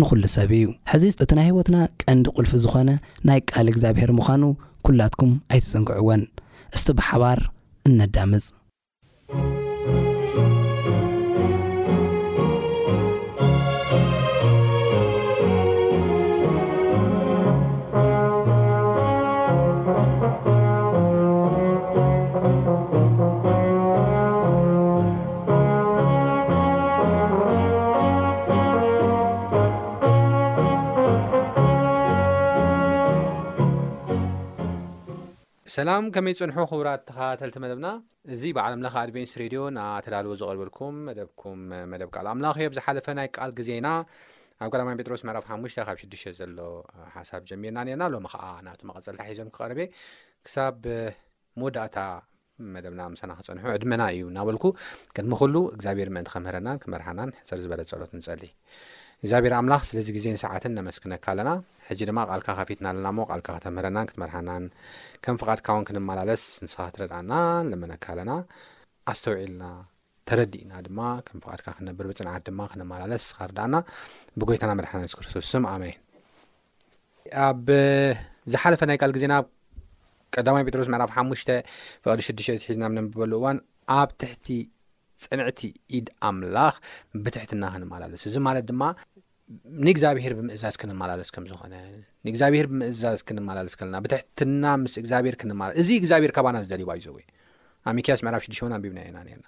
ንኹሉ ሰብ እዩ። ሕዚስ እቲ ናይ ሕይወትና ቀንዲ ቁልፊ ዝኾነ ናይ ቃል እግዚኣብሔር ምዃኑ ኩላትኩም ኣይትዘንግዕወን። እስቲ ብሓባር እነዳምፅ። ሰላም ከመይ ፅንሑ ክቡራት ተኸታተልቲ መደብና እዚ ብዓለም ለኸ ኣድቨንስ ሬድዮ ናተዳልዎ ዝቐርበልኩም መደብኩም መደብ ቃል ኣምላኽ እዮ ብዝሓለፈ ናይ ቃል ግዜና ኣብ ቀዳማይ ጴጥሮስ ምዕራፍ ሓሙሽተ ካብ ሽዱሽተ ዘሎ ሓሳብ ጀሚርና ነርና ሎሚ ከዓ ናቱ መቐፀልታ ሒዞም ክቐርበ ክሳብ መወዳእታ መደብና ምሳና ክጸንሑ ዕድመና እዩ እናበልኩ ቅድሚ ኩሉ እግዚኣብሔር ምእንቲ ከምህረናን ክመርሓናን ሕፅር ዝበለ ጸሎት ንጸሊ እግዚኣብሔር ኣምላኽ ስለዚ ግዜን ሰዓትን ነመስግነካ ኣለና ሕጂ ድማ ቃልካ ከፊትና ኣለና እሞ ቃልካ ከተምህረናን ክትመርሓናን ከም ፍቓድካ እውን ክንመላለስ ንስኻ ክትረድኣና ንልመነካ ኣለና ኣስተውዒልና ተረዲእና ድማ ከም ፍቓድካ ክንነብር ብፅንዓት ድማ ክንመላለስ ንስኻ ርዳእና ብጎይታና መድሓና የሱስ ክርስቶስ ስም ኣሜን ኣብ ዝሓለፈ ናይ ቃል ግዜና ቀዳማይ ጴጥሮስ ምዕራፍ ሓሙሽተ ፍቕዲ ሽዱሽተ ትሒዝና ብ ነንብበሉ እዋን ኣብ ትሕቲ ፅንዕቲ ኢድ ኣምላኽ ብትሕትና ክንመላለስ እዚ ማለት ድማ ንእግዚኣብሄር ብምእዛዝ ክንመላለስ ከም ዝኾነ ንእግዚኣብሄር ብምእዛዝ ክንመላለስ ከለና ብትሕትና ምስ እግዚኣብሄር ክንመላ እዚ እግዚኣብሄር ካባና ዝደልዩ ይዘወ ኣብ ሚክያስ ምዕራፍ ሽዱሽተ ን ኣቢብና ኢና ነርና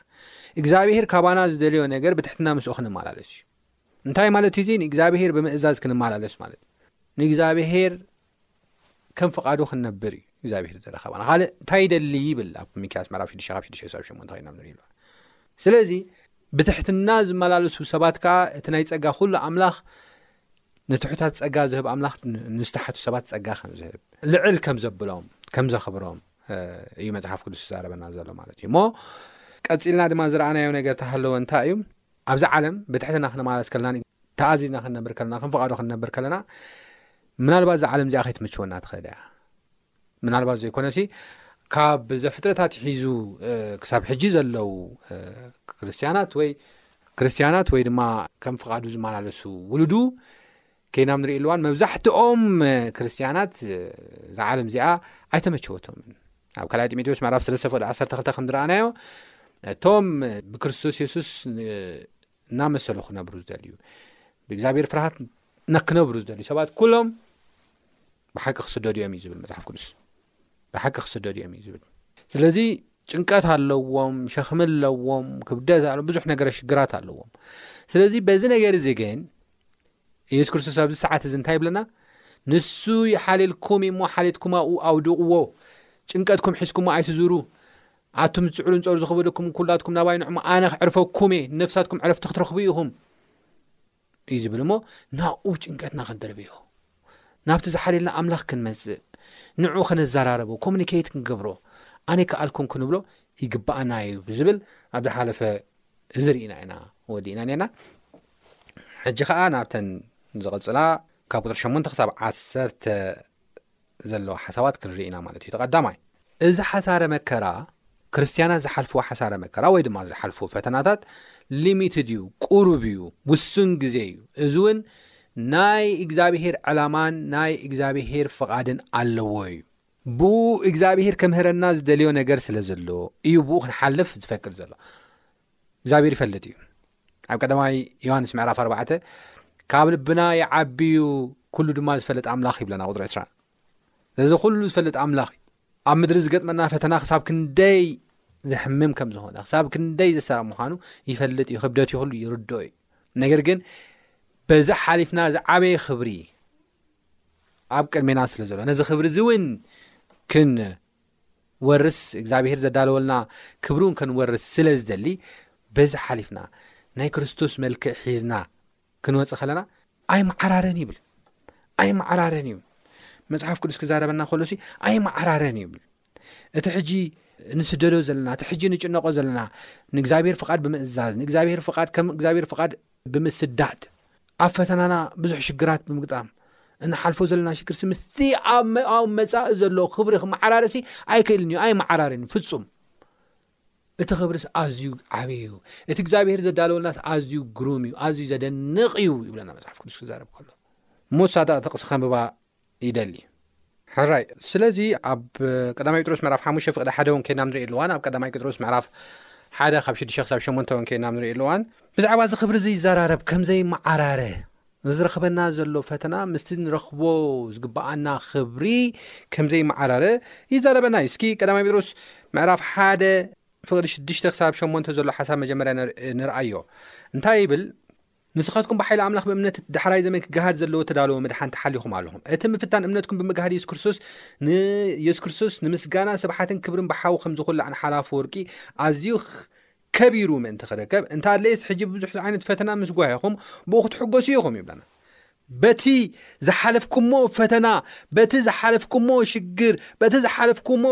እግዚኣብሄር ካባና ዝደልዮ ነገር ብትሕትና ምስኡ ክንመላለስ እዩ እንታይ ማለት እዩ እዚ ንእግዚኣብሄር ብምእዛዝ ክንመላለስ ማለት እዩ ንእግዚኣብሄር ከም ፍቓዱ ክንነብር እዩ እግዚኣብሄር ዝረኸባና ካልእ እንታይ ይደሊ ይብል ኣብ ሚክያስ ምዕራብ 6 ካብ 6 ሳብ 8 ኮይና ንርኢ ኣለና ስለዚ ብትሕትና ዝመላለሱ ሰባት ከዓ እቲ ናይ ፀጋ ኩሉ ኣምላኽ ንትሑታት ፀጋ ዝህብ ኣምላኽ ንዝተሓቱ ሰባት ፀጋ ከም ዝህብ ልዕል ከም ዘብሎም ከም ዘኽብሮም እዩ መፅሓፍ ቅዱስ ዝዛረበና ዘሎ ማለት እዩ እሞ ቀፂልና ድማ ዝረኣናዮ ነገር ተሃለወ እንታይ እዩ ኣብዛ ዓለም ብትሕትና ክንማላስ ከለናን ተኣዚዝና ክንነብር ከለና ከም ፍቓዶ ክንነብር ከለና ምናልባት እዛ ዓለም እዚኣ ከይትምችወና ትኽእል እያ ምናልባት ዘይኮነሲ ካብ ዘፍጥረታት ይሒዙ ክሳብ ሕጂ ዘለው ክርስትያናት ወይ ክርስትያናት ወይ ድማ ከም ፍቓዱ ዝመላለሱ ውሉዱ ኴናም ንርእልዋን መብዛሕትኦም ክርስትያናት እዛ ዓለም እዚኣ ኣይተመቸወቶም ኣብ ካልይ ጢሞቴዎስ መራፍ ስለሰፈ ወደ 12 ከም ዝረኣናዮ እቶም ብክርስቶስ የሱስ እናመሰሉ ክነብሩ ዝደልዩ ብእግዚኣብሔር ፍርሃት ክነብሩ ዝደልዩ ሰባት ኩሎም ብሓቂ ክስደዱ እዮም እዩ ዝብል መፅሓፍ ቅዱስ ብሓቂ ክስደዱ እዮም እዩ ዝብል ስለዚ ጭንቀት ኣለዎም ሸክሚ ኣለዎም ክብደት ኣለ ብዙሕ ነገረ ሽግራት ኣለዎም ስለዚ በዚ ነገር እዚ ግን ኢየሱስ ክርስቶስ ኣብዚ ሰዓት እዚ እንታይ ይብለና ንሱ ይሓልልኩም እሞ ሓሌትኩም ኣብኡ ኣውድቕዎ ጭንቀትኩም ሒዝኩሞ ኣይትዙሩ ኣቱም ዝፅዕሉን ፀሩ ዝኽበደኩም ኩላትኩም ናባይ ንዕሞ ኣነ ክዕርፈኩም እየ ነፍሳትኩም ዕረፍቲ ክትረኽቡ ኢኹም እዩ ዝብል እሞ ናብኡ ጭንቀትና ክንድርብዮ ናብቲ ዝሓልየልና ኣምላኽ ክንመጽእ ንዕኡ ከነዛራርቦ ኮሙኒኬት ክንገብሮ ኣነ ከኣልኩም ክንብሎ ይግባኣና እዩ ብዝብል ኣብ ዝሓለፈ እዚ ርኢና ኢና ወዲእና ነርና ሕጂ ከዓ ናብተን ዝቕፅላ ካብ ቁፅሪ ሸሞንተ ክሳብ ዓሰርተ ዘለዎ ሓሳባት ክንርኢ ኢና ማለት እዩ ተቐዳማይ እዚ ሓሳረ መከራ ክርስትያናት ዝሓልፍዎ ሓሳረ መከራ ወይ ድማ ዝሓልፍዎ ፈተናታት ሊሚትድ እዩ ቁሩብ እዩ ውሱን ግዜ እዩ እዚ እውን ናይ እግዚኣብሄር ዕላማን ናይ እግዚኣብሄር ፍቓድን ኣለዎ እዩ ብኡ እግዚኣብሄር ከምህረና ዝደልዮ ነገር ስለ ዘሎ እዩ ብኡ ክንሓልፍ ዝፈቅድ ዘሎ እግዚኣብሄር ይፈልጥ እዩ ኣብ ቀዳማይ ዮሃንስ ምዕራፍ ኣርባዕተ ካብ ልብና ይዓብዩ ኩሉ ድማ ዝፈለጥ ኣምላኽ ይብለና ቁፅሪ ዕስራ ነዚ ኩሉ ዝፈልጥ ኣምላኽ እዩ ኣብ ምድሪ ዝገጥመና ፈተና ክሳብ ክንደይ ዘሕምም ከም ዝኾነ ክሳብ ክንደይ ዘሳቅ ምዃኑ ይፈልጥ እዩ ክብደት ይክሉ ይርዶ እዩ ነገር ግን በዚ ሓሊፍና ዝዓበየ ክብሪ ኣብ ቅድሜና ስለ ዘሎ ነዚ ክብሪ እዚ እውን ክንወርስ እግዚኣብሄር ዘዳለወልና ክብሪውን ከንወርስ ስለ ዝደሊ በዚ ሓሊፍና ናይ ክርስቶስ መልክዕ ሒዝና ክንወጽእ ከለና ኣይመዓራረን ይብል ኣይመዓራረን ይብል መጽሓፍ ቅዱስ ክዛረበና ከሎ ሲ ኣይመዓራረን ይብል እቲ ሕጂ ንስደዶ ዘለና እቲ ሕጂ ንጭነቆ ዘለና ንእግዚኣብሔር ፍቓድ ብምእዛዝ ንእግዚኣብሔር ፍቓድ ከም እግዚኣብሔር ፍቓድ ብምስዳድ ኣብ ፈተናና ብዙሕ ሽግራት ብምግጣም እንሓልፎ ዘለና ሽግር ሲ ምስቲ ኣብ መፃኢ ዘሎ ክብሪ ክመዓራርሲ ኣይክእልን እዩ ኣይመዓራርን እዩ ፍፁም እቲ ኽብርስ ኣዝዩ ዓብዪ እዩ፣ እቲ እግዚኣብሄር ዘዳለወልናስ ኣዝዩ ግሩም እዩ፣ ኣዝዩ ዘደንቕ እዩ ይብለና መጽሓፍ ቅዱስ ክዛረብ ከሎ። እሞ ሳዳቕ ጥቕሲ ከንብባ ይደሊ። ሕራይ ስለዚ ኣብ ቀዳማይ ጴጥሮስ ምዕራፍ ሓሙሽተ ፍቅዲ ሓደ እውን ከይናም ንርእየሉ እዋን ኣብ ቀዳማይ ጴጥሮስ ምዕራፍ ሓደ ካብ ሽዱሽተ ክሳብ ሸሞንተ እውን ከይናም ንርእየሉ እዋን ብዛዕባ እዚ ክብሪ እዚ ይዘራረብ ከም ዘይመዓራረ ንዝረኽበና ዘሎ ፈተና ምስቲ ንረኽቦ ዝግብኣና ኽብሪ ከምዘይመዓራረ ይዛረበና እዩ። እስኪ ቀዳማይ ጴጥሮስ ምዕራፍ ሓደ ፍቕዲ ሽዱሽተ ክሳብ ሸሞንተ ዘሎ ሓሳብ መጀመርያ ንርኣዮ። እንታይ ይብል? ንስኻትኩም ብሓይሊ ኣምላኽ ብእምነት ዳሕራይ ዘመን ክገሃድ ዘለዎ እተዳለወ ምድሓን ተሓሊኹም ኣለኹም። እቲ ምፍታን እምነትኩም ብምግሃድ የሱስ ክርስቶስ ንየሱስ ክርስቶስ ንምስጋና ስብሓትን ክብርን ብሓዊ ከም ዝኹላዕን ሓላፊ ወርቂ ኣዝዩ ከቢሩ ምእንቲ ክርከብ እንተ ኣድለየስ ሕጂ ብዙሕ ዓይነት ፈተና ምስ ጓሂኹም ብኡ ክትሕጎሱ ኢኹም ይብለና። በቲ ዝሓለፍኩሞ ፈተና፣ በቲ ዝሓለፍኩሞ ሽግር፣ በቲ ዝሓለፍኩሞ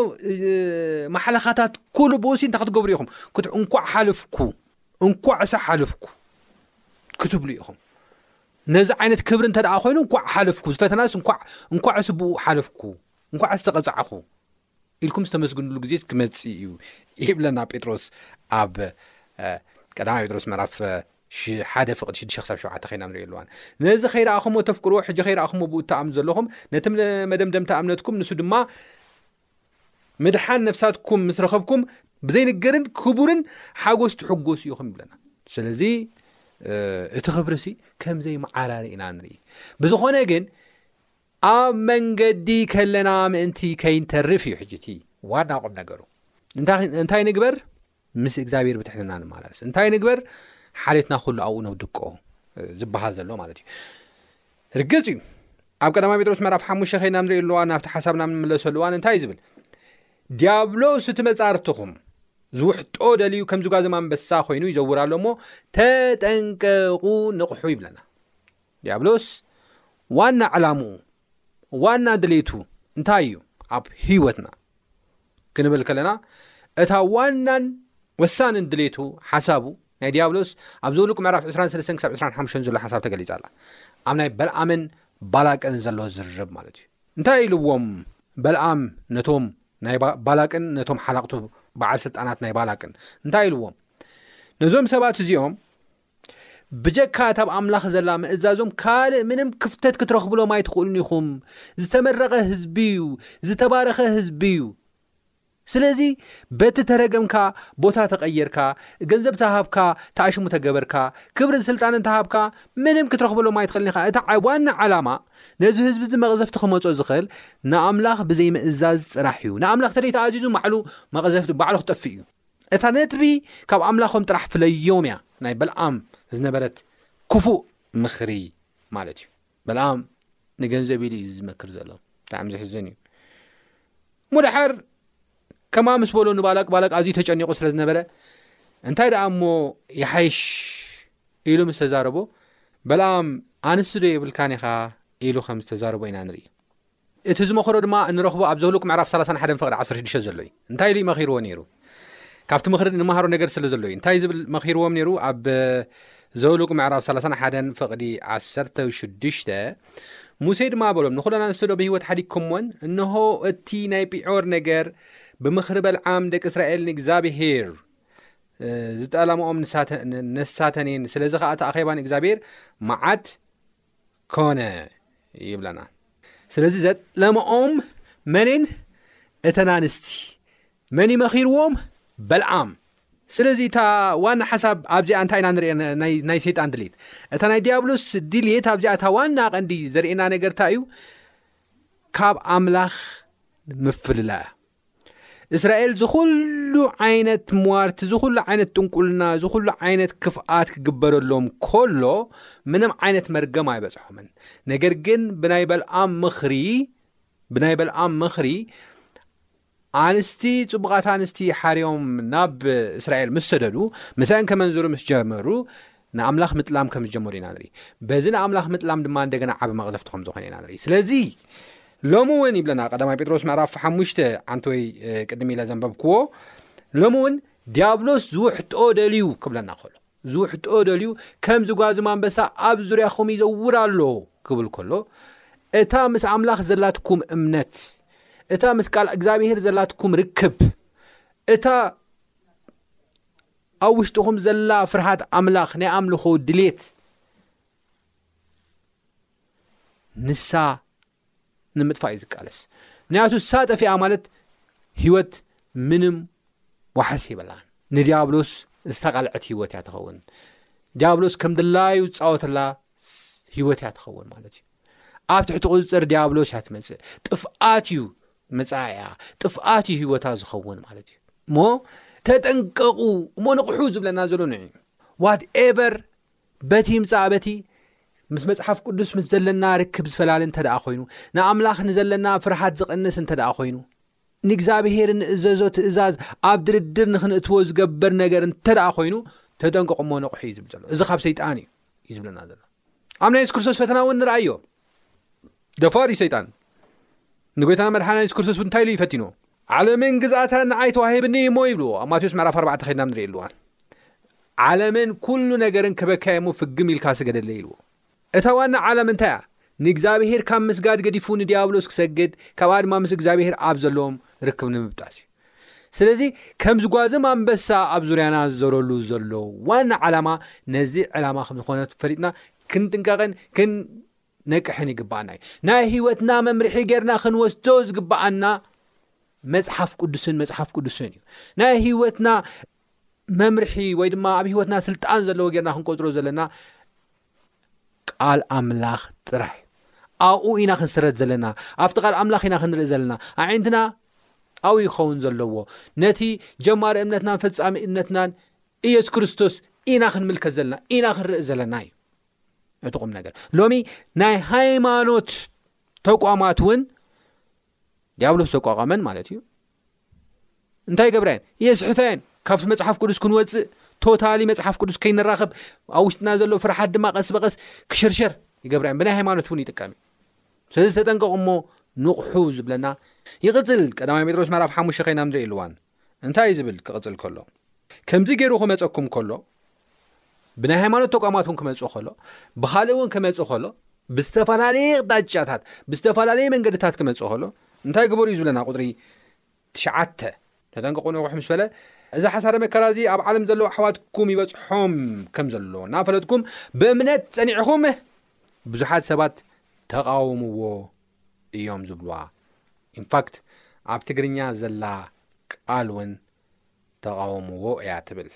ማሕለኻታት ኩሉ ብኡሲ እንታይ ክትገብሩ ኢኹም? ክት እንኳዕ ሓልፍኩ እንኳዕሰ ሓልፍኩ ክትብሉ ኢኹም። ነዚ ዓይነት ክብሪ እንተ ደኣ ኮይኑ እንኳዕ ሓልፍኩ፣ ዝፈተናስ እንኳዕ እንኳዕስ ብኡ ሓልፍኩ፣ እንኳዕስ ተቐጻዕኹ ኢልኩም ዝተመስግንሉ ግዜ ክመጽእ እዩ ይብለና ጴጥሮስ ኣብ ቀዳማይ ጴጥሮስ ምዕራፍ ሓደ ፍቕዲ ሽዱሽተ ክሳብ ሸውዓተ ኸይና ንሪኦ ኣለዋን ነዚ ከይረኣኹሞ ተፍቅርዎ ሕጂ ከይረኣኹሞ ብኡ እትኣምኑ ዘለኹም ነቲ መደምደምታ እምነትኩም ንሱ ድማ ምድሓን ነፍሳትኩም ምስ ረኸብኩም ብዘይንገርን ክቡርን ሓጎስ ትሕጎሱ ኢኹም ይብለና ስለዚ እቲ ክብሪ ሲ ከምዘይመዓራሪ ኢና ንርኢ ብዝኾነ ግን ኣብ መንገዲ ከለና ምእንቲ ከይንተርፍ እዩ ሕጂ እቲ ዋና ቁም ነገሩ። እንታይ ንግበር? ምስ እግዚኣብሔር ብትሕትና ንመላለስ። እንታይ ንግበር? ሓልዮትና ኩሉ ኣብኡ ነውድቆ ዝበሃል ዘሎ ማለት እዩ። ርግፅ እዩ ኣብ ቀዳማ ጴጥሮስ ምዕራፍ ሓሙሽተ ከይና ንሪኦ ኣለዋ ናብቲ ሓሳብና ንምለሰሉ እዋን እንታይ እዩ ዝብል ዲያብሎስ እቲ መፃርትኹም ዝውሕጦ ደልዩ ከምዚ ጓዘም ኣንበሳ ኮይኑ ይዘውር ኣሎ እሞ ተጠንቀቑ ንቕሑ ይብለና ድያብሎስ ዋና ዕላምኡ ዋና ድሌቱ እንታይ እዩ ኣብ ህይወትና ክንብል ከለና እታ ዋናን ወሳንን ድሌቱ ሓሳቡ ናይ ዲያብሎስ ኣብ ዘውልቁ ምዕራፍ 23 ክሳብ 25 ዘሎ ሓሳብ ተገሊፃ ኣላ ኣብ ናይ በልኣምን ባላቅን ዘሎ ዝርርብ ማለት እዩ እንታይ ኢልዎም በልኣም ነቶም ናይ ባላቅን ነቶም ሓላቕቱ በዓል ስልጣናት ናይ ባላቅን እንታይ ኢልዎም ነዞም ሰባት እዚኦም ብጀካ እታ ብ ኣምላኽ ዘላ ምእዛዞም ካልእ ምንም ክፍተት ክትረኽብሎም ኣይትኽእሉን ኢኹም። ዝተመረቐ ህዝቢ እዩ፣ ዝተባረኸ ህዝቢ እዩ። ስለዚ በቲ ተረገምካ ቦታ ተቐየርካ፣ ገንዘብ ተሃብካ ተኣሽሙ ተገበርካ፣ ክብርን ስልጣንን ተሃብካ ምንም ክትረኽብሎም ኣይትኽእልን ኢኻ። እቲ ዋና ዓላማ ነዚ ህዝቢ እዚ መቕዘፍቲ ክመጾ ዝኽእል ንኣምላኽ ብዘይምእዛዝ ጥራሕ እዩ። ንኣምላኽ ተደይ ተኣዚዙ ባዕሉ መቕዘፍቲ ባዕሉ ክጠፍእ እዩ። እታ ነጥቢ ካብ ኣምላኾም ጥራሕ ፍለዮም እያ ናይ በልኣም ዝነበረት ክፉእ ምኽሪ ማለት እዩ በልኣም ንገንዘብ ኢሉ እዩ ዝመክር ዘሎ ብጣዕሚ ዝሕዝን እዩ እሞ ድሓር ከምኣ ምስ በሎ ንባላቅ ባላቅ ኣዝዩ ተጨኒቑ ስለ ዝነበረ እንታይ ደኣ እሞ ይሓይሽ ኢሉ ምስ ተዛረቦ በልኣም ኣንስዶ የብልካን ኢኻ ኢሉ ከም ዝተዛረቦ ኢና ንርኢ እቲ ዝመኸሮ ድማ እንረኽቦ ኣብ ዘህሉቅ ምዕራፍ ሰላሳን ሓደን ፍቕዲ ዓሰርተ ሽዱሽተ ዘሎ እዩ። እንታይ ኢሉ እዩ መኺርዎ ነይሩ? ካብቲ ምኽሪ እንመሃሮ ነገር ስለ ዘሎ እዩ። እንታይ ዝብል መኺርዎም ነይሩ? ኣብ ዘህሉቅ ምዕራፍ ሰላሳን ሓደን ፍቕዲ ዓሰርተ ሽዱሽተ ሙሴ ድማ በሎም ንኹለን ኣንስቶ ዶ ብህይወት ሓዲግኩምወን? እንሆ እቲ ናይ ጲዖር ነገር ብምኽሪ በልዓም ደቂ እስራኤል ንእግዚኣብሄር ዝጠላምኦም ንሳተን እየን። ስለዚ ከኣ እቲ ኣኼባ ንእግዚኣብሄር መዓት ኮነ ይብለና ስለዚ ዘጥለመኦም መንን እተን ኣንስቲ መን ይመኺርዎም በልዓም ስለዚ እታ ዋና ሓሳብ ኣብዚኣ እንታይ ኢና ንሪኦ ናይ ሰይጣን ድሌት እታ ናይ ዲያብሎስ ድሌት ኣብዚኣ እታ ዋና ቀንዲ ዘርእና ነገርታ እዩ ካብ ኣምላኽ ምፍልላ እያ እስራኤል ዝኹሉ ዓይነት ሟርቲ ዝኹሉ ዓይነት ጥንቁልና ዝኹሉ ዓይነት ክፍኣት ክግበረሎም ከሎ ምንም ዓይነት መርገም ኣይበፅሖምን ነገር ግን ብናይ በልኣም ምኽሪ ብናይ በልኣም ምኽሪ ኣንስቲ ፅቡቓት ኣንስቲ ሓርዮም ናብ እስራኤል ምስ ሰደዱ ምሳን ከመንዝሩ ምስ ጀመሩ ንኣምላኽ ምጥላም ከም ዝጀመሩ ኢና ንርኢ። በዚ ንኣምላኽ ምጥላም ድማ እንደገና ዓቢ መቕዘፍቲ ከም ዝኾነ ኢና ንርኢ። ስለዚ ሎሚ እውን ይብለና ቀዳማይ ጴጥሮስ ምዕራፍ ሓሙሽተ ዓንቶይ ቅድሚ ኢለ ዘንበብክዎ ሎሚ እውን ዲያብሎስ ዝውሕጦ ደልዩ ክብለና ከሎ ዝውሕጦ ደልዩ ከም ዝጓዝም ኣንበሳ ኣብ ዙርያኹም ይዘውር ኣሎ ክብል ከሎ እታ ምስ ኣምላኽ ዘላትኩም እምነት እታ ምስ ቃል እግዚኣብሄር ዘላትኩም ርክብ እታ ኣብ ውሽጥኹም ዘላ ፍርሃት ኣምላኽ ናይ ኣምልኾ ድሌት ንሳ ንምጥፋእ እዩ ዝቃለስ ምክንያቱ እሳ ጠፊኣ ማለት ህይወት ምንም ዋሕስ ይበላን ንዲያብሎስ ዝተቓልዐት ህይወት እያ ትኸውን ዲያብሎስ ከም ድላዩ ዝፃወተላ ህይወት እያ ትኸውን ማለት እዩ ኣብ ትሕቲ ቁፅፅር ዲያብሎስ እያ ትመፅእ ጥፍኣት እዩ ምጽኣ እያ ጥፍኣት እዩ ህይወታ ዝኸውን ማለት እዩ እሞ ተጠንቀቑ እሞ ንቕሑ ዝብለና ዘሎ ንዕ ዋት ኤቨር በቲ ይምፃእ በቲ ምስ መፅሓፍ ቅዱስ ምስ ዘለና ርክብ ዝፈላሊ እንተ ደኣ ኮይኑ ንኣምላኽ ንዘለና ፍርሃት ዝቕንስ እንተ ደኣ ኮይኑ ንእግዚኣብሄር ንእዘዞ ትእዛዝ ኣብ ድርድር ንክንእትዎ ዝገበር ነገር እንተ ደኣ ኮይኑ ተጠንቀቑሞ ንቕሑ እዩ ዝብል ዘሎ እዚ ካብ ሰይጣን እዩ እዩ ዝብለና ዘሎ ኣብ ናይ የሱስ ክርስቶስ ፈተና እውን ንርኣዮ ደፋር እዩ ሰይጣን ንጎይታና መድሓና የሱስ ክርስቶስ እውን እንታይ ኢሉ እዩ ፈቲኑ ዓለምን ግዝኣታን ንዓይ ተዋሂብኒ እዩ እሞ ይብልዎ ኣብ ማቴዎስ ምዕራፍ 4 ከድና ንሪእሉ እዋን ዓለምን ኩሉ ነገርን ክበካ እሞ ፍግም ኢልካ ስገደለይ ይልዎ እታ ዋና ዓለም እንታይ እያ ንእግዚኣብሄር ካብ ምስጋድ ገዲፉ ንዲያብሎስ ክሰግድ ካብኣ ድማ ምስ እግዚኣብሄር ኣብ ዘለዎም ርክብ ንምብጣስ እዩ ስለዚ ከም ዝጓዝም ኣንበሳ ኣብ ዙርያና ዝዘረሉ ዘሎ ዋና ዓላማ ነዚ ዕላማ ከም ዝኾነ ፈሊጥና ክንጥንቀቕን ነቅሕን ይግባኣና እዩ ናይ ህይወትና መምርሒ ጌርና ክንወስዶ ዝግባኣና መፅሓፍ ቅዱስን መፅሓፍ ቅዱስን እዩ ናይ ህይወትና መምርሒ ወይ ድማ ኣብ ሂወትና ስልጣን ዘለዎ ጌርና ክንቆፅሮ ዘለና ቃል ኣምላኽ ጥራሕ እዩ ኣብኡ ኢና ክንስረት ዘለና ኣብቲ ቃል ኣምላኽ ኢና ክንርኢ ዘለና ኣዒንትና ኣብኡ ይኸውን ዘለዎ ነቲ ጀማሪ እምነትናን ፈፃሚ እምነትናን ኢየሱስ ክርስቶስ ኢና ክንምልከት ዘለና ኢና ክንርኢ ዘለና እዩ እቲ ቁም ነገር ሎሚ ናይ ሃይማኖት ተቋማት እውን ዲያብሎስ ዘቋቋመን ማለት እዩ እንታይ ገብራ የን የስሕታ የን ካብቲ መፅሓፍ ቅዱስ ክንወፅእ ቶታሊ መፅሓፍ ቅዱስ ከይንራኸብ ኣብ ውሽጥና ዘሎ ፍርሓት ድማ ቀስ በቀስ ክሽርሸር ይገብራ ን ብናይ ሃይማኖት እውን ይጥቀም እዩ ስለዚ ተጠንቀቁ እሞ ንቑሑ ዝብለና ይቕፅል ቀዳማይ ሜጥሮስ መራፍ ሓሙሽተ ከይና ንርኢ ኣልዋን እንታይ እዩ ዝብል ክቕፅል ከሎ ከምዚ ገይሩ ክመፀኩም ከሎ ብናይ ሃይማኖት ተቋማት እውን ክመፅእ ከሎ ብካልእ እውን ክመፅእ ከሎ ብዝተፈላለየ ቕጣጫታት ብዝተፈላለየ መንገድታት ክመፅእ ከሎ እንታይ ግበሩ እዩ ዝብለና ቁፅሪ ትሽዓተ ተጠንቀቑ ንቑሕ ምስ በለ እዚ ሓሳደ መከራ እዚ ኣብ ዓለም ዘለዉ ኣሕዋትኩም ይበፅሖም ከም ዘሎ እናፈለጥኩም ብእምነት ፀኒዕኹም ብዙሓት ሰባት ተቃወምዎ እዮም ዝብሉዋ ኢንፋክት ኣብ ትግርኛ ዘላ ቃል ውን ተቓወምዎ እያ ትብል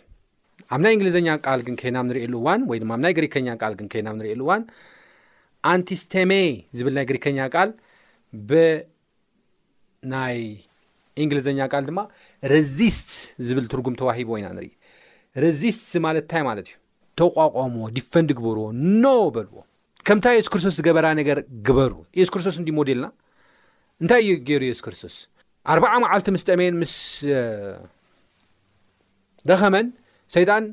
ኣብ ናይ እንግሊዝኛ ቃል ግን ከይናብ ንርእየሉ እዋን ወይ ድማ ኣብ ናይ ግሪከኛ ቃል ግን ከይናብ ንርእየሉ እዋን ኣንቲስቴሜ ዝብል ናይ ግሪከኛ ቃል ብናይ እንግሊዝኛ ቃል ድማ ረዚስት ዝብል ትርጉም ተዋሂቦ ኢና ንርኢ ረዚስት ማለት እንታይ ማለት እዩ ተቋቋምዎ ዲፈንድ ግበርዎ ኖ በልዎ ከምታ የሱስ ክርስቶስ ዝገበራ ነገር ግበሩ። የሱስ ክርስቶስ እንዲ ሞዴልና እንታይ እዩ ገይሩ? የሱስ ክርስቶስ ኣርባዓ መዓልቲ ምስ ጠመየን ምስ ደኸመን ሰይጣን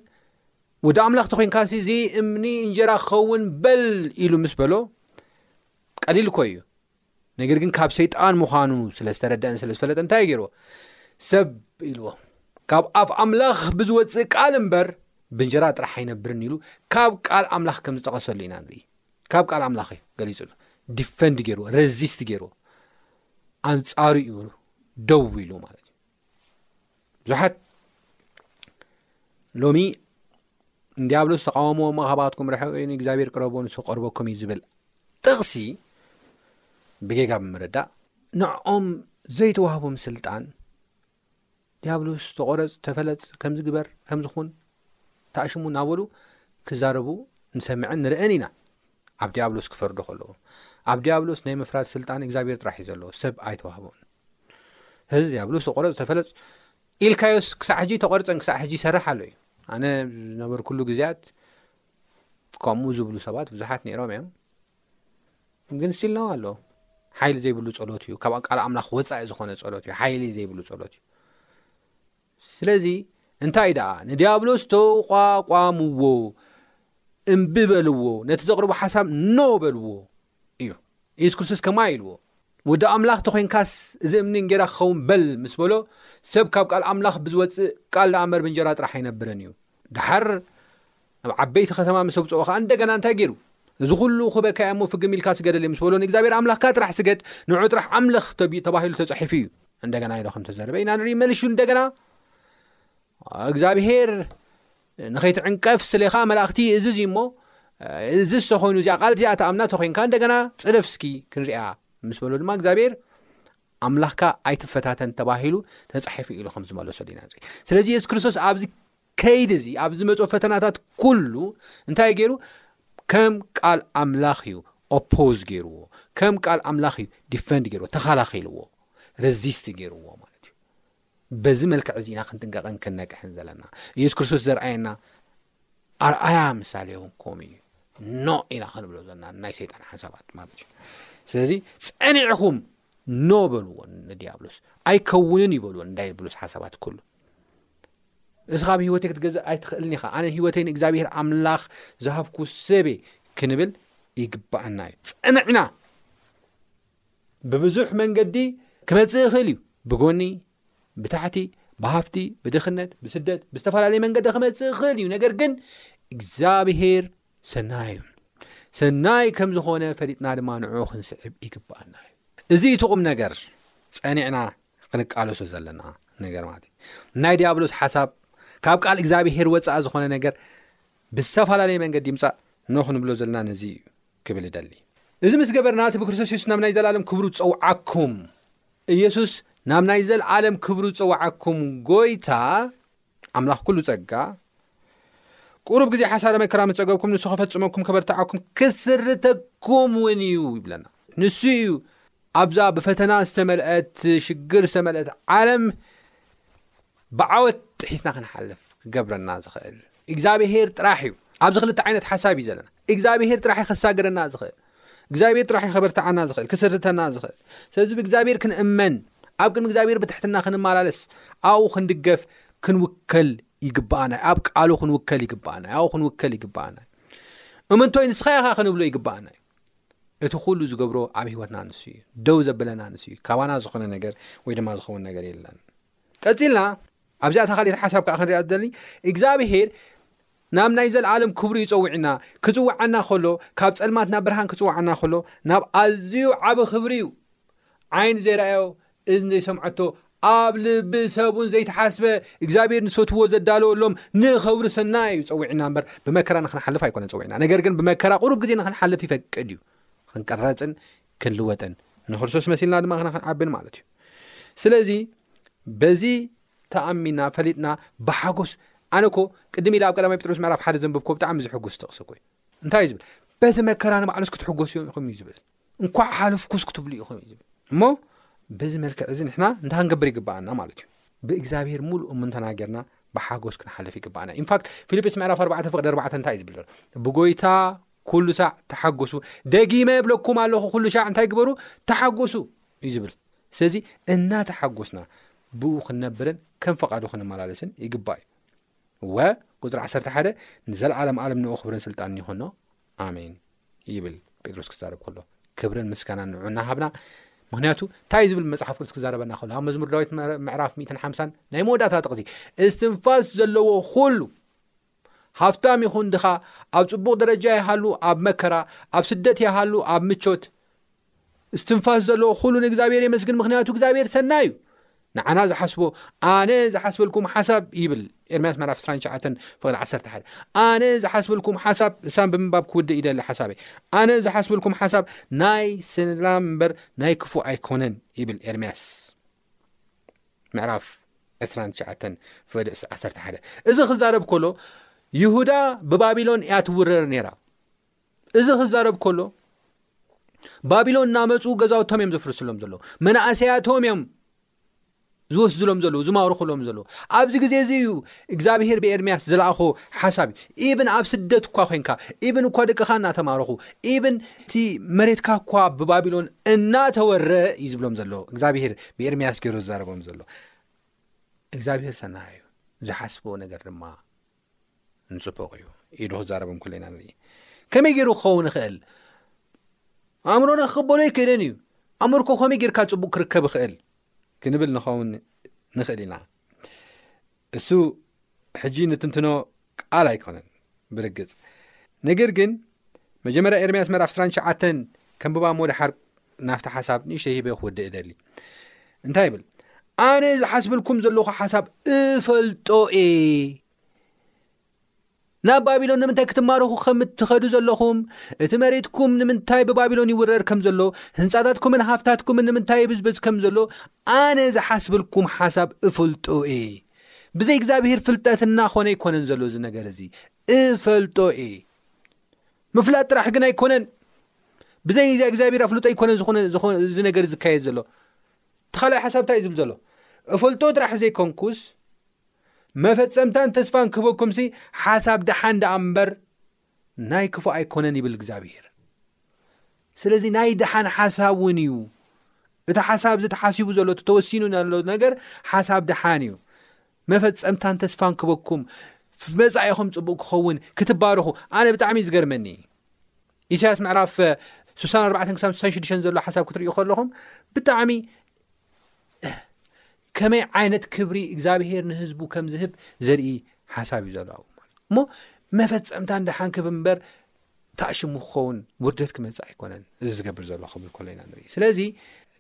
ወዲ ኣምላኽ ተኮንካ ሲ እዚ እምኒ እንጀራ ክኸውን በል ኢሉ ምስ በሎ ቀሊል ኮ እዩ ነገር ግን ካብ ሰይጣን ምዃኑ ስለ ዝተረድእን ስለ ዝፈለጠ እንታይ እዩ ገይርዎ ሰብ ኢልዎ ካብ ኣፍ ኣምላኽ ብዝወፅእ ቃል እምበር ብንጀራ ጥራሕ ኣይነብርን ኢሉ ካብ ቃል ኣምላኽ ከም ዝጠቐሰሉ ኢና ንርኢ ካብ ቃል ኣምላኽ እዩ ገሊፁሉ ዲፈንድ ገይርዎ ረዚስት ገይርዎ ኣንፃሩ እዩ ደው ኢሉ ማለት እዩ ብዙሓት ሎሚ እንዲያብሎ ዝተቃወሞ እሞ ካባትኩም ርሐ ይ እግዚኣብሔር ቅረቦ ንስ ክቀርበኩም እዩ ዝብል ጥቕሲ ብጌጋ ብምርዳእ ንኦም ዘይተዋህቦም ስልጣን ዲያብሎስ ተቆረፅ ተፈለፅ ከምዝግበር ከምዝኹን ተኣሽሙ እናበሉ ክዛረቡ ንሰምዐን ንርእን ኢና ኣብ ድያብሎስ ክፈርዶ ከለዎ። ኣብ ድያብሎስ ናይ ምፍራድ ስልጣን እግዚኣብሔር ጥራሕ እዩ ዘለዎ ሰብ ኣይተዋህቦን። ስለዚ ድያብሎስ ዝቆረጽ ተፈለጽ ኢልካዮስ ክሳዕ ሕጂ ተቆርጸን ክሳዕ ሕጂ ይሰርሕ ኣሎ እዩ። ኣነ ዝነበርኩሉ ግዜያት ከምኡ ዝብሉ ሰባት ብዙሓት ነይሮም እዮም ግን ስቲል ነው ኣሎ ሓይሊ ዘይብሉ ጸሎት እዩ ካብ ቃል ኣምላኽ ወፃኢ ዝኾነ ጸሎት እዩ ሓይሊ ዘይብሉ ጸሎት እዩ ስለዚ እንታይ ደኣ ንድያብሎስ ተቋቋምዎ እምቢ በልዎ ነቲ ዘቕርቦ ሓሳብ ኖ በልዎ ኢሉ ኢየሱስ ክርስቶስ ከማይ ኢልዎ ወዲ ኣምላኽ ተኾይንካስ እዚ እምኒ እንጌራ ክኸውን በል ምስ በሎ ሰብ ካብ ቃል ኣምላኽ ብዝወፅእ ቃል ደኣ መርብ እንጀራ ጥራሕ ኣይነብርን እዩ ድሓር ናብ ዓበይቲ ኸተማ ምስ ኣውጽኦ ኸኣ እንደገና እንታይ ገይሩ? እዚ ኹሉ ኹበካ እያሞ ፍግም ኢልካ ስገደለይ ምስ በሎ ንእግዚኣብሔር ኣምላኽካ ጥራሕ ስገድ ንዑዑ ጥራሕ ኣምልኽ ተባሂሉ ተጻሒፉ እዩ። እንደገና ኢሉ ከም ተዘረበ ኢና ንርኢ መልሹ እንደገና እግዚኣብሔር ንኸይትዕንቀፍ ስሌኻ መላእኽቲ እዝዝ እዩ እሞ እዚ ዝተኮይኑ እዚኣ ቃል እዚኣ ተኣምና ተኮይንካ እንደገና ፅደፍ እስኪ ክንሪያ ምስ በሎ ድማ እግዚኣብሔር ኣምላኽካ ኣይትፈታተን ተባሂሉ ተፃሒፉ ኢሉ ከም ዝመለሰሉ ኢና ንርኢ ስለዚ የሱስ ክርስቶስ ኣብዚ ከይዲ እዚ ኣብ ዝመፅኦ ፈተናታት ኩሉ እንታይ እዩ ገይሩ? ከም ቃል ኣምላኽ እዩ ኦፖዝ ገይርዎ፣ ከም ቃል ኣምላኽ እዩ ዲፈንድ ገይርዎ፣ ተኸላኺልዎ፣ ረዚስት ገይርዎ ማለት እዩ። በዚ መልክዕ እዚ ኢና ክንጥንቀቕን ክንነቅሕን ዘለና። ኢየሱስ ክርስቶስ ዘርኣየና ኣርኣያ ምሳሌ ይኹንኩም እዩ ኖ ኢና ክንብሎ ዘለና ናይ ሰይጣን ሓሳባት ማለት እዩ። ስለዚ ጸኒዕኹም ኖ በልዎ ንዲያብሎስ ኣይከውንን ይበልዎ ንዳይብሎስ ሓሳባት ኩሉ እስኻ ብ ህይወተይ ክትገዝእ ኣይትኽእልን ኢኻ ኣነ ህይወተይ ንእግዚኣብሄር ኣምላኽ ዝሃብኩ ሰበ ክንብል ይግባኣና እዩ ጸንዕና ብብዙሕ መንገዲ ክመጽእ ይኽእል እዩ ብጎኒ ብታሕቲ ብሃፍቲ ብድኽነት ብስደት ብዝተፈላለየ መንገዲ ክመጽእ ይኽእል እዩ ነገር ግን እግዚኣብሄር ሰናይ እዩ ሰናይ ከም ዝኾነ ፈሊጥና ድማ ንዑ ክንስዕብ ይግባኣና እዩ እዚ እቲ ቁም ነገር ጸኒዕና ክንቃለሶ ዘለና ነገር ማለት እዩ ናይ ዲያብሎስ ሓሳብ ካብ ቃል እግዚኣብሄር ወፃኢ ዝኾነ ነገር ብዝተፈላለየ መንገዲ ይምፃእ ንክንብሎ ዘለና ነዚ እዩ ክብል ይደሊ እዚ ምስ ገበርና እቲ ብክርስቶስ የሱስ ናብ ናይ ዘለኣለም ክብሩ ዝፀውዓኩም ኢየሱስ ናብ ናይ ዘለዓለም ክብሩ ዝፀውዓኩም ጎይታ ኣምላኽ ኩሉ ጸጋ ቁሩብ ግዜ ሓሳረ መከራ ምስ ጸገብኩም ንሱ ከፈጽመኩም ከበርትዓኩም ክስርተኩም እውን እዩ ይብለና ንሱ እዩ ኣብዛ ብፈተና ዝተመልአት ሽግር ዝተመልአት ዓለም ብዓወት ጥሒስና ክንሓልፍ ክገብረና ዝኽእል እግዚኣብሄር ጥራሕ እዩ ኣብዚ ክልተ ዓይነት ሓሳብ እዩ ዘለና እግዚኣብሄር ጥራሕ ከሳግረና ዝኽእል እግዚኣብሔር ጥራሕ እዩ ከበርትዓና ዝኽእል ክስርተና ዝኽእል ስለዚ ብእግዚኣብሔር ክንእመን ኣብ ቅድሚ እግዚኣብሔር ብትሕትና ክንመላለስ ኣብኡ ክንድገፍ ክንውከል ይግብኣና ኣብ ቃሉ ክንውከል ይግብኣና ኣብኡ ክንውከል ይግብኣና እምንቶይ ንስኻ ኢኻ ክንብሎ ይግብኣና እዩ እቲ ኩሉ ዝገብሮ ኣብ ሂወትና ንስ እዩ ደው ዘብለና ንስ እዩ ካባና ዝኾነ ነገር ወይ ድማ ዝኸውን ነገር የለን ቀፂልና ኣብዚኣታ ካልት ሓሳብ ከዓ ክንሪኣ ዝደሊ እግዚኣብሄር ናብ ናይ ዘለኣለም ክብሩ ይጸውዒና። ክጽውዓና ከሎ፣ ካብ ጸልማት ናብ ብርሃን ክጽውዓና ከሎ፣ ናብ ኣዝዩ ዓቢ ክብሪ እዩ። ዓይኒ ዘይረኣዮ፣ እዝኒ ዘይሰምዐቶ፣ ኣብ ልቢ ሰብ እውን ዘይተሓስበ፣ እግዚኣብሄር ንዝፈትውዎ ዘዳለወሎም ንኸብሩ ሰናይ እዩ ጸውዒና እምበር፣ ብመከራ ንኽንሓልፍ ኣይኮነን ጸውዒና። ነገር ግን ብመከራ ቁሩብ ግዜ ንኽንሓልፍ ይፈቅድ እዩ። ክንቅረጽን ክንልወጥን፣ ንክርስቶስ መሲልና ድማ ክንዓብን ማለት እዩ። ስለዚ በዚ ተኣሚና ፈሊጥና ብሓጎስ ኣነ እኮ ቅድም ኢለ ኣብ ቀዳማይ ጴጥሮስ ምዕራፍ ሓደ ዘንበብኮ ብጣዕሚ ዝሕጉስ ጥቕሲ እኮ እዩ እንታይ እዩ ዝብል በዚ መከራ ንባዕሉስ ክትሕጎሱ ኢኹም እዩ ዝብል እንኳዕ ሓለፍኩስ ክትብሉ ኢኹም እዩ ዝብል እሞ በዚ መልክዕ እዚ ንሕና እንታይ ክንገብር ይግባኣና ማለት እዩ ብእግዚኣብሄር ሙሉእ እምንተና ጌርና ብሓጎስ ክንሓልፍ ይግባኣና ኢንፋክት ፊልጵስ ምዕራፍ 4 ፍቅዲ 4 እንታይ እዩ ዝብል ዘሎ ብጎይታ ኩሉ ሳዕ ተሓጎሱ ደጊመ የብለኩም ኣለኹ ኩሉ ሻዕ እንታይ ግበሩ ተሓጎሱ እዩ ዝብል ስለዚ እናተሓጎስና ብእኡ ክንነብርን ከም ፈቓዱ ክንመላለስን ይግባእ እዩ። እወ፣ ቁጽሪ ዓሰርተ ሓደ ንዘለዓለም ኣለም ንኡ ክብርን ስልጣንን ይኹኖ ኣሜን ይብል ጴጥሮስ ክዛረብ ከሎ ክብርን ምስጋናን ንዑ እናሃብና ምክንያቱ እንታይ ዝብል መፅሓፍ ቅዱስ ክዛረበና ከሎ ኣብ መዝሙር ዳዊት ምዕራፍ 150 ናይ መወዳእታ ጥቕሲ እስትንፋስ ዘለዎ ኩሉ ሃፍታም ይኹን ድኻ፣ ኣብ ጽቡቕ ደረጃ ይሃሉ ኣብ መከራ፣ ኣብ ስደት ይሃሉ ኣብ ምቾት፣ እስትንፋስ ዘለዎ ኩሉ ንእግዚኣብሔር የመስግን ምኽንያቱ እግዚኣብሔር ሰናይ እዩ። ንዓና ዝሓስቦ ኣነ ዝሓስበልኩም ሓሳብ ይብል ኤርምያስ ምዕራፍ 29 ፍቕዲ 11 ኣነ ዝሓስበልኩም ሓሳብ እሳም ብምንባብ ክውድእ ይደሊ ሓሳበይ ኣነ ዝሓስበልኩም ሓሳብ ናይ ሰላም እምበር ናይ ክፉእ ኣይኮነን ይብል ኤርምያስ ምዕራፍ ዕስራን ትሽዓተን ፍቅዲ ዕስ ዓሰርተ ሓደ እዚ ክዛረብ ከሎ ይሁዳ ብባቢሎን እያ ትውረር ነይራ እዚ ክዛረብ ከሎ ባቢሎን እናመፁ ገዛውቶም እዮም ዘፍርስሎም ዘለዉ መናእሰያቶም እዮም ዝወስድሎም ዘለዉ ዝማርኽሎም ዘለዉ ኣብዚ ግዜ እዚ እዩ እግዚኣብሄር ብኤርምያስ ዝለኣኾ ሓሳብ እዩ ኢብን ኣብ ስደት እኳ ኮንካ ኢብን እኳ ደቅኻ እናተማርኹ ኢብን እቲ መሬትካ እኳ ብባቢሎን እናተወረ እዩ ዝብሎም ዘሎ እግዚኣብሄር ብኤርምያስ ገይሮ ዝዛረቦም ዘሎ እግዚኣብሄር ሰናይ እዩ ዝሓስቦ ነገር ድማ ንፅቡቕ እዩ ኢሉ ክዛረቦም ከሎ ኢና ንርኢ ከመይ ገይሩ ክኸውን ይኽእል ኣእምሮና ክቕበሎ ይክእልን እዩ ኣምርኮ ከመይ ጌርካ ፅቡቅ ክርከብ ይኽእል ክንብል ንኸውን ንኽእል ኢና እሱ ሕጂ ንትንትኖ ቃል ኣይኮነን ብርግጽ ነገር ግን መጀመርያ ኤርምያስ መርፍ 2ሸ ከምብባ ሞድሓር ናፍቲ ሓሳብ ንእሽተ ሂበ ክወድእ እደሊ እንታይ ይብል ኣነ ዝሓስብልኩም ዘለኹ ሓሳብ እፈልጦ እየ ናብ ባቢሎን ንምንታይ ክትማረኹ ከም እትኸዱ ዘለኹም፣ እቲ መሬትኩም ንምንታይ ብባቢሎን ይውረር ከም ዘሎ፣ ህንጻታትኩምን ሃፍታትኩምን ንምንታይ ይብዝበዝ ከም ዘሎ፣ ኣነ ዝሓስብልኩም ሓሳብ እፍልጦ እየ። ብዘይ እግዚኣብሄር ፍልጠት እናኾነ ኣይኮነን ዘሎ እዚ ነገር እዚ፣ እፈልጦ እየ። ምፍላጥ ጥራሕ ግን ኣይኮነን፣ ብዘይ እግዚኣብሄር ኣፍልጦ ኣይኮነን እዚ ነገር ዝካየድ ዘሎ። እቲ ካልኣይ ሓሳብ እንታይ እዩ ዝብል ዘሎ? እፈልጦ ጥራሕ ዘይኮንኩስ መፈጸምታን ተስፋን ክህበኩምሲ ሓሳብ ደሓን ደኣ እምበር ናይ ክፉእ ኣይኮነን ይብል እግዚኣብሄር ስለዚ ናይ ደሓን ሓሳብ እውን እዩ እቲ ሓሳብ እዚ ተሓሲቡ ዘሎ እቲ ተወሲኑ ዘሎ ነገር ሓሳብ ደሓን እዩ መፈፀምታን ተስፋን ክበኩም መፃኢኹም ፅቡቅ ክኸውን ክትባርኹ ኣነ ብጣዕሚ ዝገርመኒ ኢሳያስ ምዕራፍ ስሳን ኣርባዕተን ክሳብ ስሳን ሽዱሽተን ዘሎ ሓሳብ ክትሪኡ ከለኹም ብጣዕሚ ከመይ ዓይነት ክብሪ እግዚኣብሄር ንህዝቡ ከም ዝህብ ዘርኢ ሓሳብ እዩ ዘለዋ እሞ መፈፀምታ ንደሓን ክብ እምበር ታእሽሙ ክኸውን ውርደት ክመፅእ ኣይኮነን እዚ ዝገብር ዘሎ ክብል ኮሎ ኢና ንርኢ ስለዚ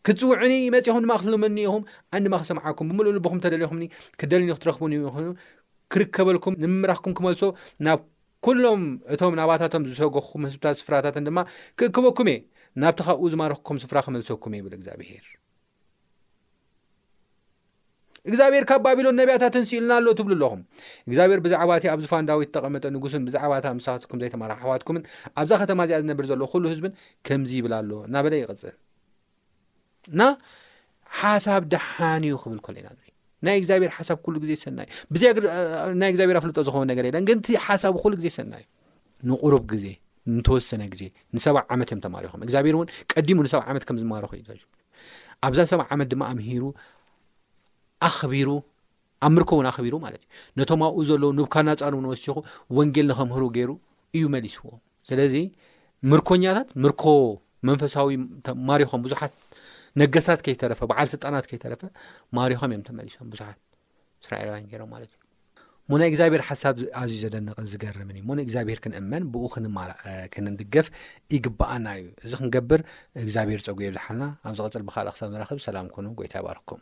ክትፅውዕኒ መፅኹም ድማ ክትልመኒ ኢኹም ኣን ድማ ክሰምዓኩም ብምሉእ ልብኹም ተደሊኹምኒ ክደልኒ ክትረኽቡን ይኹኑ ክርከበልኩም ንምምራኽኩም ክመልሶ ናብ ኵሎም እቶም ናባታቶም ዝሰጐግኩም ህዝብታትን ስፍራታትን ድማ ክእክበኩም እየ፣ ናብቲ ኻብኡ ዝማረኽኩም ስፍራ ኽመልሰኩም እየ ይብል እግዚኣብሄር። እግዚኣብሄር ካብ ባቢሎን ነቢያት ኣተንሲኡልና ኣሎ ትብሉ ኣለኹም። እግዚኣብሄር ብዛዕባ እቲ ኣብ ዝፋን ዳዊት እተቐመጠ ንጉስን ብዛዕባ እታ ምሳኻትኩም ዘይተማርሓ ኣሕዋትኩምን ኣብዛ ኸተማ እዚኣ ዝነብር ዘሎ ዅሉ ህዝብን ከምዚ ይብል ኣሎ እናበለ ይቕጽል። እና ሓሳብ ደሓን እዩ ክብል ኮለና ንርኢ ናይ እግዚኣብሔር ሓሳብ ኩሉ ግዜ ሰናይ እዩ ብዘ ናይ እግዚኣብሔር ኣፍልጦ ዝኸውን ነገር የለን ግን እቲ ሓሳብ ኩሉ ግዜ ሰናይ እዩ ንቁሩብ ግዜ ንተወሰነ ግዜ ንሰብ ዓመት እዮም ተማሪኹም እግዚኣብሔር እውን ቀዲሙ ንሰብ ዓመት ከም ዝማረኹ እዩ ኣብዛ ሰብ ዓመት ድማ ኣምሂሩ ኣኽቢሩ ኣብ ምርኮ እውን ኣኽቢሩ ማለት እዩ። ነቶም ኣብኡ ዘለዉ ኑብካድናጻር እውን ወሲኹ ወንጌል ንኸምህሩ ገይሩ እዩ መሊስዎም። ስለዚ ምርኮኛታት ምርኮ መንፈሳዊ ማሪኾም ብዙሓት ነገስታት ከይተረፈ በዓል ስልጣናት ከይተረፈ ማሪኾም እዮም ተመሊሶም ብዙሓት እስራኤላውያን ገይሮም ማለት እዩ እሞ ናይ እግዚኣብሔር ሓሳብ ኣዝዩ ዘደንቕን ዝገርምን እዩ እሞ ንእግዚኣብሔር ክንእመን ብኡ ክንድገፍ ይግባኣና እዩ እዚ ክንገብር እግዚኣብሔር ፀጉ የብዝሓልና ኣብ ዝቐፅል ብካልእ ክሳብ ንራኽብ ሰላም ኩኑ ጎይታ ይባርኩም